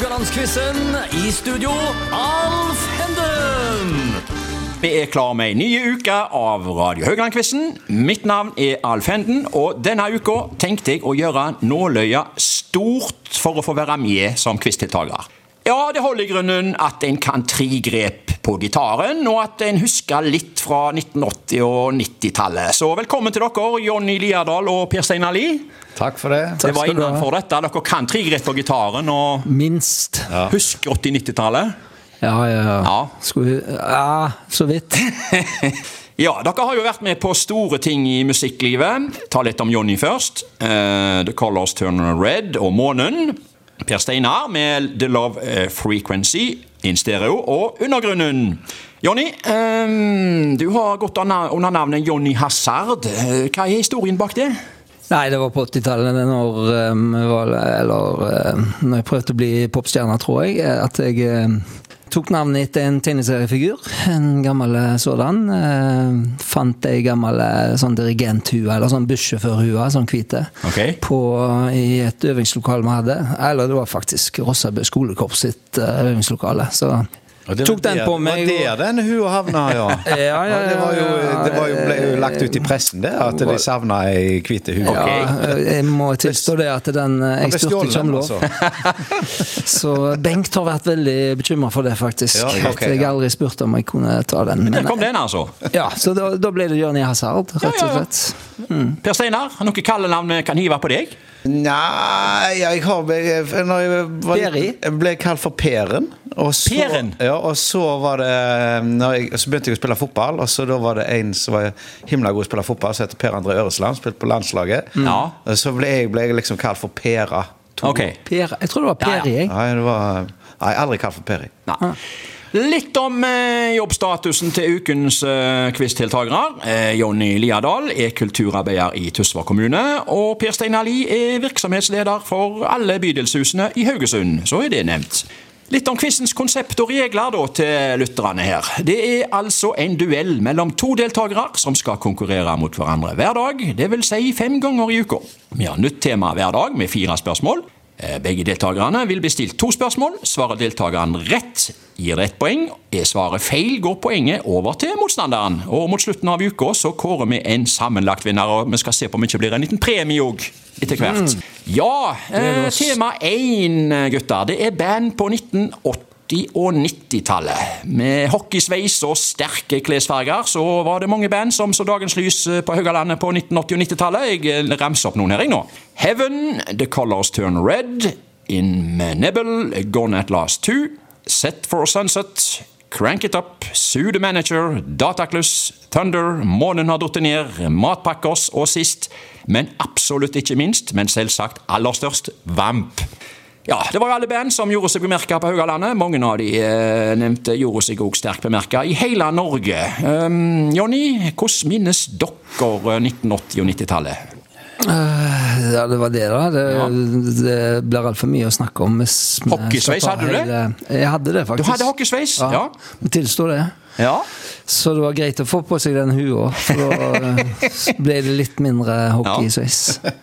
Haugalandsquizen. I studio, Alf Henden. Vi er klar med en ny uke av Radio Haugland-quizen. Mitt navn er Alf Henden, og denne uka tenkte jeg å gjøre nåløya stort for å få være med som quizdeltaker. Ja, det holder i grunnen at en kan tre grep på gitaren, og at en husker litt fra 1980- og 90-tallet. Så velkommen til dere, Jonny Liadal og Per Steinar Lie. Takk for det. Det var innenfor dette. Dere kan tre grep på gitaren og Minst. husker 80-90-tallet. Ja, ja, ja. Ja. Skulle vi Ja, så vidt. Ja, dere har jo vært med på store ting i musikklivet. Ta litt om Jonny først. Uh, The Colors Turn Red og Månen. Per Steinar med The Love eh, Frequency in stereo og Undergrunnen. Jonny, eh, du har gått under under navnet Jonny Hazard. Eh, Hva er historien bak det? Nei, det var på 80-tallet, når, um, eller, um, når jeg prøvde å bli popstjerne, tror jeg. At jeg um, tok navnet etter en tegneseriefigur. En gammel eh, sådan. Eh, fant ei gammel eh, sånn dirigenthue, eller sånn bussjåførhue, sånn hvite, okay. i et øvingslokale vi hadde. Eller det var faktisk Rossabø skolekorps sitt eh, øvingslokale. Så det tok den på meg. Det var der den hua havna, ja. Ja, ja, ja, det var jo, det var jo, ble jo lagt ut i pressen, det, at de savna ei hvite hue. Ja, jeg må tilstå det at den eh, Jeg styrte spurte ikke om lov. altså. Så Bengt har vært veldig bekymra for det, faktisk. At jeg har aldri spurte om jeg kunne ta den. Der Men, kom den, altså. ja, så da, da ble det Johnny Hazard, rett og slett. Mm. Per Steinar, har noe kallenavn kan hive på deg? Nei, jeg har Når jeg var jeg ble kalt for Peren. Og så, Peren? Ja, og så var det når jeg, Så begynte jeg å spille fotball, og så da var det en som var himla god til å spille fotball, som heter Per André Øresland, spilte på landslaget. Ja. Og Så ble jeg, ble jeg liksom kalt for Pera. To- Ok. Per, jeg tror det var Ja, ja. Peri, jeg. Nei, det var Nei, aldri kalt for Peri. Nei. Litt om eh, jobbstatusen til ukens eh, quizdeltakere. Eh, Jonny Liadal er kulturarbeider i Tysvær kommune. Og Per Steinar Lie er virksomhetsleder for alle bydelshusene i Haugesund. Så er det nevnt. Litt om quizens konsept og regler da til lytterne her. Det er altså en duell mellom to deltakere som skal konkurrere mot hverandre hver dag. Vil si fem ganger i uka. Vi har nytt tema hver dag med fire spørsmål. Eh, Begge deltakerne vil bli stilt to spørsmål. Svarer deltakeren rett, gir det ett poeng. Er svaret feil, går poenget over til motstanderen. Og mot slutten av uka så kårer vi en sammenlagt vinner, og vi skal se på om det ikke blir en liten premie òg etter hvert. Ja, eh, tema én, gutter. Det er band på 1980- og 90-tallet. Med hockeysveis og sterke klesfarger så var det mange band som så dagens lys eh, på Haugalandet på 1980- og 90-tallet. Jeg eh, ramser opp noen her, jeg nå. Heaven, The Colors Turn Red, In Nebel, Gone At Last Two, Set for Sunset, Crank It Up, Sue the Manager, Datakluss, Thunder, Månen har datt ned, Matpakkers og sist, men absolutt ikke minst, men selvsagt aller størst, Vamp. Ja, Det var alle band som gjorde seg bemerka på Haugalandet. Mange av de eh, nevnte gjorde seg òg sterkt bemerka i hele Norge. Um, Jonny, hvordan minnes dere 1980- og 90-tallet? Eh, Ja, det var det, da. Det, det blir altfor mye å snakke om. Hockeysveis, hadde du det? Jeg hadde det, faktisk. Du hadde hockeysveis? Ja. Må tilstå det. ja. Så det var greit å få på seg den hua, for da eh, ble det litt mindre hockeysveis.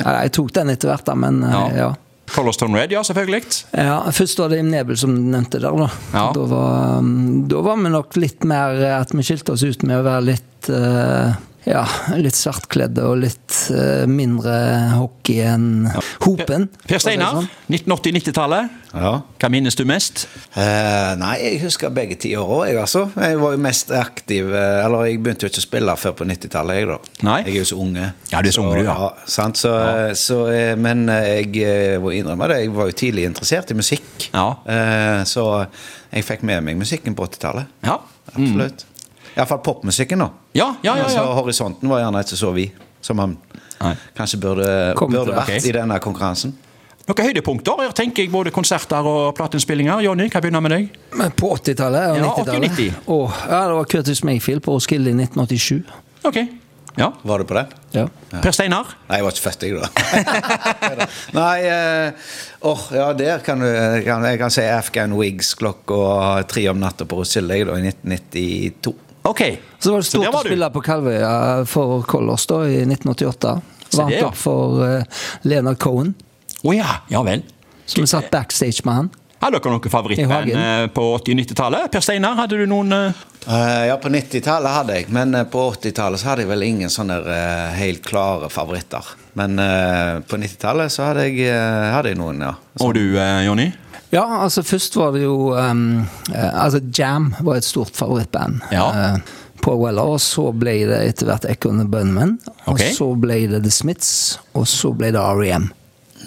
Ja, Jeg tok den etter hvert, da, men eh, Ja. ja. Colors Turn Red, ja, selvfølgelig. Ja, Først var det Im Nebel som du nevnte der. Da Ja. Da, var, um, da var vi nok litt mer at vi skilte oss ut med å være litt eh, ja, litt svartkledde og litt uh, mindre hockey enn Hopen. Per Steinar, sånn. 1980-90-tallet. Ja. Hva minnes du mest? Uh, nei, jeg husker begge tiår òg, jeg, altså. Jeg var jo mest aktiv uh, Eller jeg begynte jo ikke å spille før på 90-tallet, jeg, da. Nei. Jeg er jo så unge. Ja, du er så unge, du, ja. sant? Så, så, eh, men jeg må innrømme det, jeg var jo tidlig interessert i musikk. Ja. Eh, så jeg fikk med meg musikken på 80-tallet. Ja. Absolutt. Iallfall popmusikken, da. Ja, ja, ja, Altså, ja. horisonten var gjerne ikke så vid som han Nei. kanskje burde, burde vært okay. i denne konkurransen. Noen høydepunkter? Jeg tenker både konserter og plateinnspillinger. Jonny, hva begynner med deg? På 80-tallet og Ja, 90-tallet? 80-90. Ja, det var Curtis Mayfield på Roskilde i 1987. Ok. Ja. Var du på det? Ja. Per Steinar? Nei, jeg var ikke født, jeg, da. Nei eh, åh, ja, der kan du jeg kan, Jeg kan si Afghan Wigs klokka tre om natta på Roskilde da, i 1992. Ok. Så var det Så stort var å spille på Kalvøya for Colors da, i 1988. Se Varmt ja. opp for uh, Leonard Cohen. Å ja. Ja vel. Som vi satt backstage med han. Hadde dere noen favorittband eh, på 80- og 90-tallet? Per Steinar, hadde du noen uh... Eh, ja, på 90-tallet hadde jeg, men eh, på 80-tallet hadde jeg vel ingen sånne uh, helt klare favoritter. Men eh, på 90-tallet så hadde jeg, eh, hadde jeg noen, ja. Og du, eh, Jonny? Ja, altså først var det jo um, Altså Jam var et stort favorittband. Ja. Uh, på Weller, og så ble det etter hvert Echo and the Bunnymen. Og så ble det The Smiths, og så ble det R.E.M.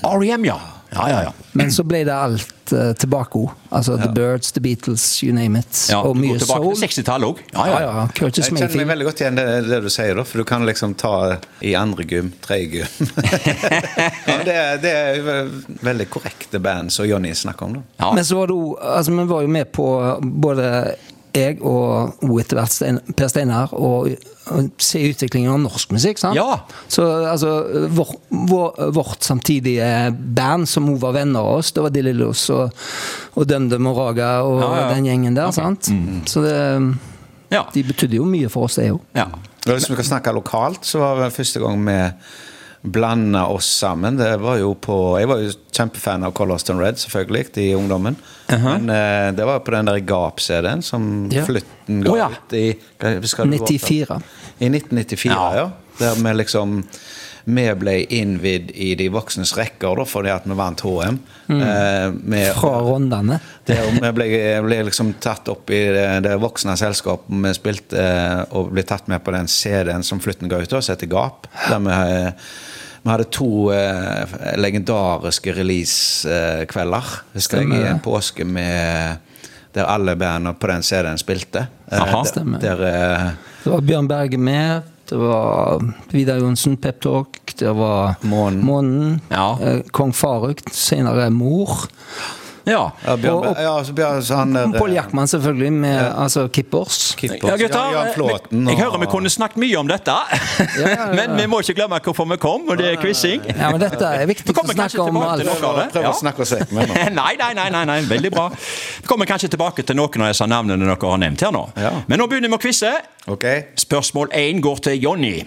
R.E.M., ja. Ja, ja, ja. Men så ble det alt uh, tilbake òg. Altså The Birds, The Beatles, you name it. ja og du mye går tilbake soul. til 60-tallet òg. Ja, Ja, ja, ja. ja. Jeg kjenner meg veldig godt igjen det, det du sier, da, for du kan liksom ta i andre gym, tredje gym. ja, det, det er veldig korrekte band som Jonny snakker om. da. Ja. Men så var det jo Altså, vi var jo med på både jeg og O etter hvert Stein, Per Steinar og, og se utviklingen av norsk musikk. sant? Ja. Så altså, vår, vår, vårt samtidige band, som òg var venner av oss, det var De Lillos og, og DumDum og Raga og Ja, ja. den gjengen der. Ok. Mm. Så det, Ja. de betydde jo mye for oss, det òg. ja. Hvis vi kan snakke lokalt, så var det første gang vi blanda oss sammen. Det var jo på Jeg var jo kjempefan av Coloston Red, selvfølgelig, i ungdommen. Men eh, det var på den der Gap-CD-en som Ja. Flytten ga oh, ja. ut i hva husker du 94. I 1994, Ja. ja. Der vi liksom Vi ble innvidd i de voksnes rekker da, fordi at vi vant HM. Eh, med, Mm. Fra rondene. det, vi ble, ble liksom tatt opp i det, det voksne selskapet. Vi spilte eh, og ble tatt med på den CD-en som Flytten ga ut, som heter Gap. Der vi, eh, vi hadde to eh, legendariske release-kvelder, husker jeg, i en påske med der alle bandene på den CD-en spilte. Eh, Aha. der- Stemmer. Der, eh, Det var Bjørn Berge med. Det var Vidar Johnsen, Pep Talk. Det var Månen. Månen. Ja. eh, Kong Faruk. Senere Mor. Ja. ja, Bjørn, Og- og- ja, så Bjørn, så han der, Pål Jackman, selvfølgelig, med altså Kippers. Kippers, Ja, gutter, ja, eh, Flåten jeg og- hører vi kunne snakket mye om dette. ja, Men vi må ikke glemme hvorfor vi kom, og det er quizing. Ja, men dette er viktig Vi å snakke om alt. Prøv å snakke oss vekk med nå. Nei, nei, nei, nei, nei, veldig bra. Vi kommer kanskje tilbake til noen av disse navnene dere har nevnt her nå. Ja. Men nå begynner vi å quize. Okay. Spørsmål 1 går til Jonny.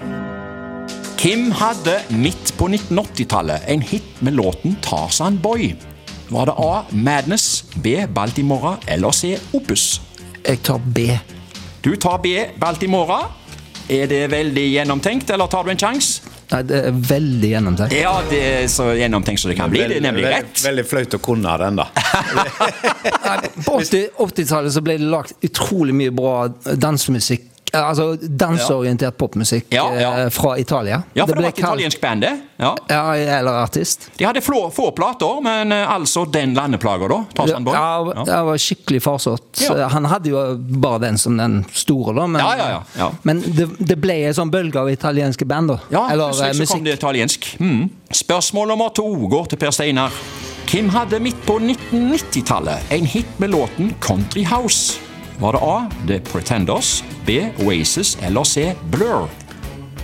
Kim hadde midt på 1980-tallet en hit med låten Tarzan Boy. Var det A. Madness, B. Baltimora eller C. Opus? Jeg tar B. Du tar B. Baltimora. Er det veldig gjennomtenkt, eller tar du en sjanse? Nei, det er veldig gjennomtenkt. Ja, det er så gjennomtenkt som det kan bli. Det er nemlig Veldig- rett. Veldig flaut å kunne den, da. Nei, På 80 80-tallet så ble det lagt utrolig mye bra dansemusikk. Altså danseorientert popmusikk Ja, ja. eh, fra Italia. Ja, for det, var et kalt- italiensk band, det. Ja. Ja, eller artist. De hadde få, få plater, men eh, altså den landeplaga, da. Tarzan Boy. Ja, det var skikkelig farsott. Han hadde jo bare den som den store, da. Men, Ja, ja, ja, ja. men det, det ble en sånn bølge av italienske band, da. Ja, Eller eh, plutselig så kom det italiensk. Mm. Spørsmål nummer to går til Per Steinar. Kim hadde midt på 1990-tallet en hit med låten Country House. Var det A. The Pretenders, B. Oasis eller C. Blur?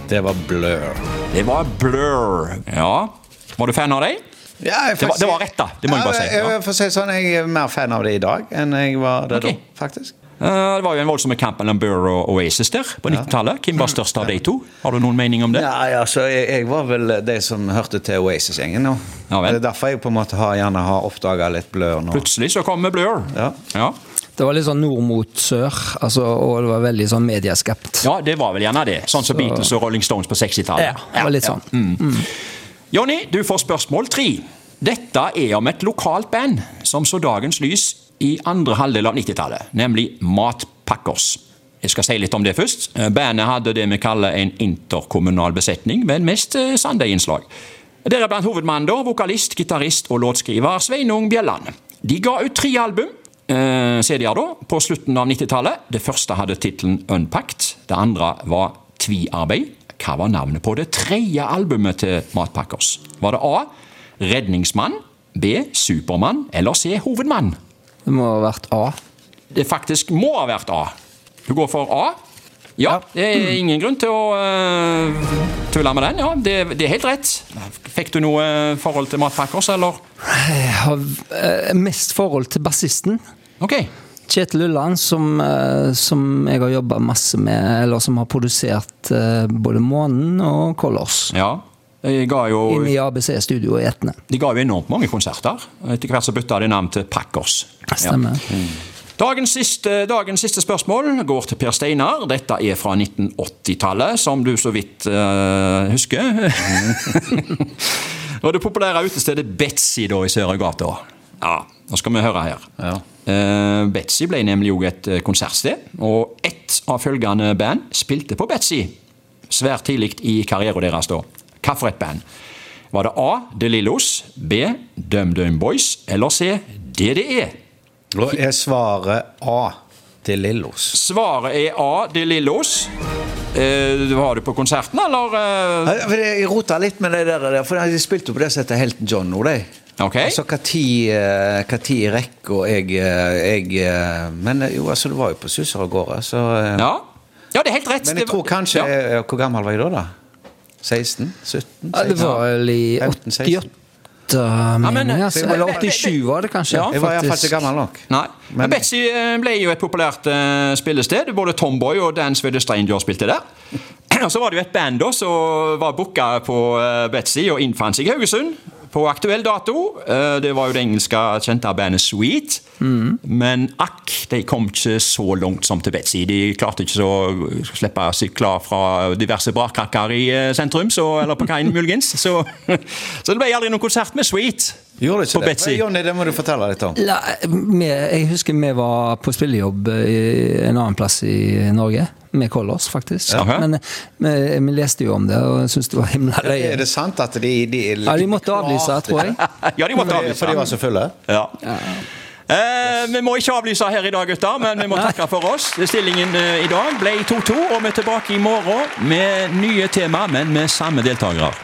Det var Blur. Det var Blur. Ja. Var du fan av dem? Ja, Det var- det var rett, da. Det må jeg bare si, Ja, ja. jeg, får si sånn, jeg er mer fan av det i dag enn jeg var det okay. da, faktisk. Uh, Det var jo en voldsom kamp mellom Blur og Oasis der på 90-tallet. Hvem var størst av de to? Har du noen mening om det? Ja, ja, så jeg, jeg var vel de som hørte til Oasis-gjengen nå. Ja det er derfor jeg på en måte har, gjerne har oppdaga litt Blur nå. Plutselig så kommer Blur. Ja. Det var litt sånn nord mot sør, altså, og det var veldig sånn medieskapt. Ja, det var vel gjerne det. Sånn som Beatles og Rolling Stones på 60-tallet. Ja, det var litt sånn. Jonny, du får spørsmål tre. Dette er om et lokalt band som så dagens lys i andre halvdel av 90-tallet, nemlig Matpakkers. Jeg skal si litt om det først. Eh, Bandet hadde det vi kaller en interkommunal besetning, men mest innslag. Sunday-innslag. Deriblant hovedmannen, da, vokalist, gitarist og låtskriver Sveinung Bjelland. De ga ut tre album, eh, CD-er da, på slutten av 90-tallet. Det første hadde tittelen Unpacked, det andre var Tviarbeid. Hva var navnet på det tredje albumet til Matpakkers? Var det A. Redningsmann, B. Supermann eller C. Hovedmann? Det må ha vært A. Det faktisk må ha vært A. Du går for A? Ja, det er ingen grunn til å uh, tulle med den. Ja, det, det er helt rett. Fikk du noe eh, forhold til Matpakkers, eller? Jeg har eh, mest forhold til bassisten. Ok. Kjetil Ulland, som, som jeg har jobba masse med, eller som har produsert både Månen og Colors. Ja. De ga jo, Inn i ABC-studio i Etne. de ga jo enormt mange konserter. Etter hvert så bytta de navn til Packers. Stemmer. Dagens siste, dagens siste spørsmål går til Per Steinar. Dette er fra 1980-tallet, som du så vidt uh, husker. og det populære utestedet Betzy da i Sørøygata. Ja, nå skal vi høre her. Ja. Uh, Betzy ble nemlig òg et eh, konsertsted, og ett av følgende band spilte på Betzy svært tidlig i karrieren deres da. Hva for et band? Var det A. De Lillos, B. DumDum Boys eller C. DDE? Da er svaret A til Lillos. Svaret er A. De Lillos. Eh, var du på konserten, eller? eh? Jeg rota litt med det der, for de spilte jo på det som heter Helten John nå, de. Ok. Altså hva tid, hva tid i rekka jeg, eh, jeg eh, Men eh, jo, altså, det var jo på Susser og gårde, så Ja. ja, det er helt rett. Men jeg tror kanskje ja. Hvor gammel var jeg da, da? 16? 17? Ja, det var vel i 15, 16. 88, mener jeg. men- Altså. Eller 87 var det kanskje. Ja, Jeg var iallfall ikke gammel nok. Nei. Men Men- Betzy eh, ble jo et populært uh, spillested. Både Tomboy og Dance with the Stranger spilte der. Og Så var det jo et band da som var booka på uh, Betzy og innfant seg i Haugesund på aktuell dato. Eh, Det var jo det engelske kjente bandet Sweet. Men akk, de kom ikke så langt som til Betzy. De klarte ikke så å slippe seg klar fra diverse brakkrakker i eh, sentrum, så, eller på kaien muligens. Så, så det ble aldri noen konsert med Sweet. Gjorde ikke På det? Betsy. Jonny, det må du fortelle litt om. La, vi, jeg husker vi var på spillejobb i en annen plass i Norge. Med Colors, faktisk. Ja. Men vi, vi leste jo om det og syntes det var himla Er det sant at de de, Ja, de måtte avlyse, tror jeg. Ja, de måtte avlyse. For de var så fulle? Ja. Eh, vi må ikke avlyse her i dag, gutter, men vi må takke for oss. Stillingen eh, i dag ble 2-2, og vi er tilbake i morgen med nye tema, men med samme deltakere.